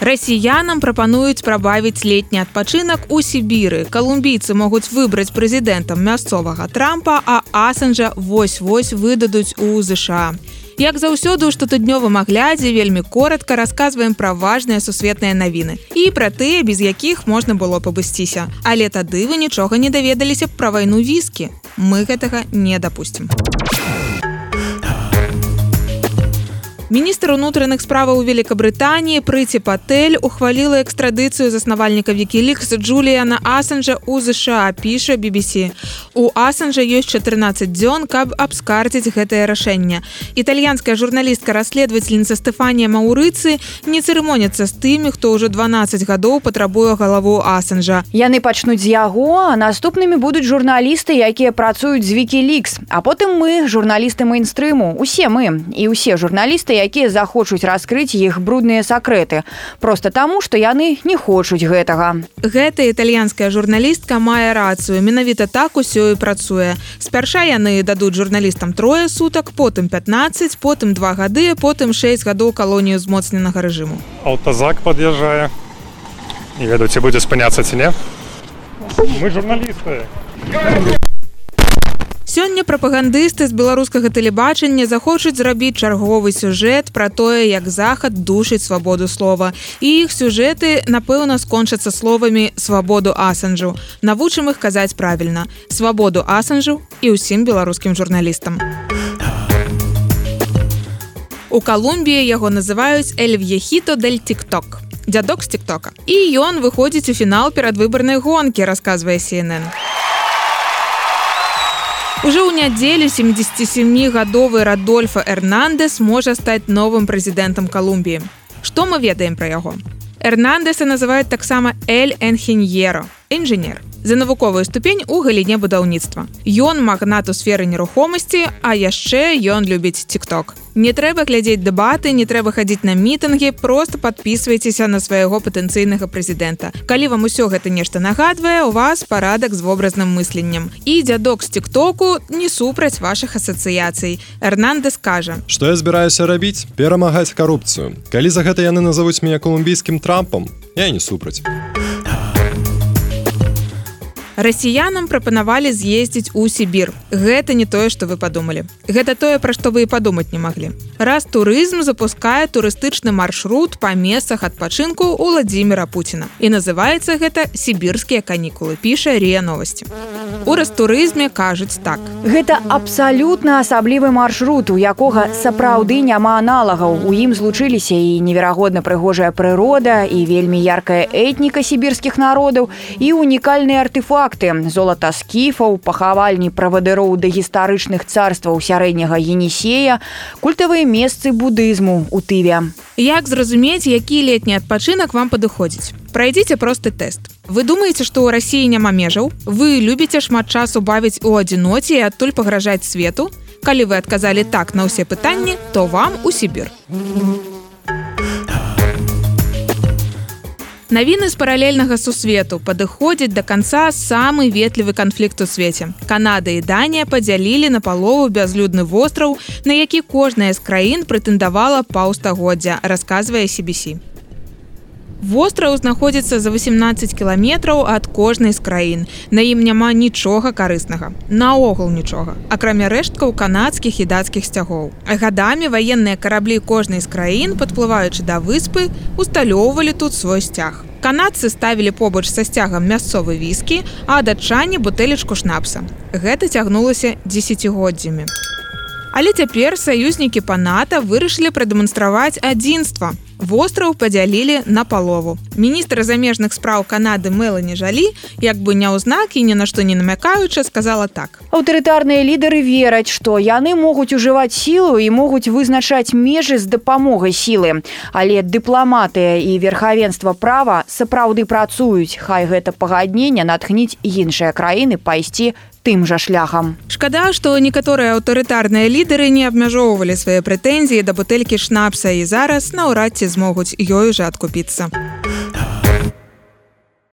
расіянам прапануюць прабавіць летні адпачынак у сібіры. Калумбійцы могуць выбраць прэзідэнтам мясцовага трампа а асанжа вось-вось выдадуць у ЗША як заўсёды у штотыднёвым аглядзе вельмі коротко расказваем пра важныя сусветныя навіны і пра тыя без якіх можна было пабысціся. Але тады вы нічога не даведаліся пра вайну віскі. Мы гэтага не дапусцім міністр унутраных справаў у великкабрытаніі прыці патэль ухваліла экстрадыцыю заснавальніка вікілікс джуліяна асанжа у ЗША піша BBC у асанжа ёсць 14 дзён каб абскардзіць гэтае рашэнне. Італьянская журналістка расследавательніца Стэфанія маўрыцы не цырымоняцца з тымі хто ўжо 12 гадоў патрабуе галаву асанжа. Яны пачнуць з яго наступнымі будуць журналісты якія працуюць з вікілікс. А потым мы журналісты мейнстрыму усе мы. І усе журналісты якія захочуць раскрыць іх брудныя сакрэты. Просто таму што яны не хочуць гэтага. Гэта італьянская журналістка мае рацыю менавіта так усё і працуе. Спярша яны дадуць журналістам трое сутак потым 15 потым два гады потым 6 гадоў калонію змоцненага рэжыму. Алтазак под'язджае не ведаю ці будзе спыняцца ці не? Мы журналісты Сёння прапагандысты з беларускага тэлебачання захочуць зрабіць чарговы сюжэт пра тое, як захад душыць свабоду слова. І іх сюжэты, напэўна, скончацца словамі свабоду асанжу. Навучым іх казаць правільна. свабоду асанжу і ўсім беларускім журналістам. У Калумбіі яго называюць Эльв'ехіто дэль тикток. Дзядок з тиктока. І ён выходзіць у фінал перадвыбарнай гонкі, расказвае CNN. Ужо ў нядзелю 77гадовы Радольфа Эрнандес можа стаць новым прэзідэнтам Калумбіі. Што мы ведаем пра яго? Эрнандеса называюць таксама Эль Энхеньеро, інжынер за навуковую ступень у галіне будаўніцтва. Ён магнат у сферы нерухомасці, а яшчэ ён любіць тикток. Не трэба глядзець дэбаты, не трэба хадзіць на мітынгі, просто подписывайцеся на свайго патэнцыйнага прэзідэнта. Калі вам усё гэта нешта нагадвае, у вас парадак з вобразным мысленнем. І дзядок з тиктоку не супраць ваших асацыяцый. Эрнандес кажа: Што я збіраюся рабіць, перамагаць карупцыю. Калі за гэта яны назовуць мяне калумбійскім трампам, я не супраць расіянам прапанавалі з'ездзіць у сібір гэта не тое што вы падумалі гэта тое пра што вы і падумаць не маглі раз турызм запускае турыстычны маршрут па месцах адпачынку у владимира путина. І называецца гэта сібірскія канікулы піша ре новости у растурызме кажуць так. Гэта абсалютна асаблівы маршрут у якога сапраўды няма аналагаў. У ім злучыліся і неверагодна прыгожая прырода і вельмі яркая этніка сібірскіх народаў і унікальныя артефакты. Факты золата скіфаў пахавальні правадыроў да гістарычных царстваў сярэдняга енісея культавыя месцы будызму у тыве. Як зразумець які летні адпачынак вам падыходзіць прайдзіце просты тэст вы думаеце што ў рассіі няма межаў вы любіце шмат часу бавіць у адзіноце і адтуль пагражаць свету калі вы адказалі так на ўсе пытанні то вам у сібір Навіны з паралельнага сусвету падыходзяць да канца самы ветлівы канфлікт у свеце. Канада і Данія падзялілі на палову бязлюдны востраў, на які кожная з краін прэтэндавала паўстагоддзя, расказвае CBC. Востраў знаходзіцца за 18 кіламетраў ад кожнай з краін. На ім няма нічога карыснага. Наогул нічога. Акрамя рэшткаў канадскіх і дацкіх сцягоў. Гадамі ваенныя караблі кожнай з краін, падплываючы да выспы, усталёўвалі тут свой сцяг. Канадцы ставілі побач са сцягам мясцовы віскі, а датчане бутэлечку шнапса. Гэта цягнулася дзесяцігоддзямі. Але цяпер саюзнікі паната вырашылі прадэманстраваць адзінства. Востраў падзялілі на палову. Міністр замежных спраў Канады Мэлані жалі, як бы не ўзнак і ні на што не намякаючы, сказала так. Аўтарытарныя лідары вераць, што яны могуць ужываць сілу і могуць вызначаць межы з дапамогай сілы. Але дыпламатыя і верхавенства права сапраўды працуюць, хай гэта пагаднення натхніць іншыя краіны пайсці тым жа шляхам. Шкада, што некаторыя аўтарытарныя лідары не абмяжоўвалі свае прэтэнзіі да бутэлькі шнапса і зараз наўрад ці змогуць ёю жа адкупіцца.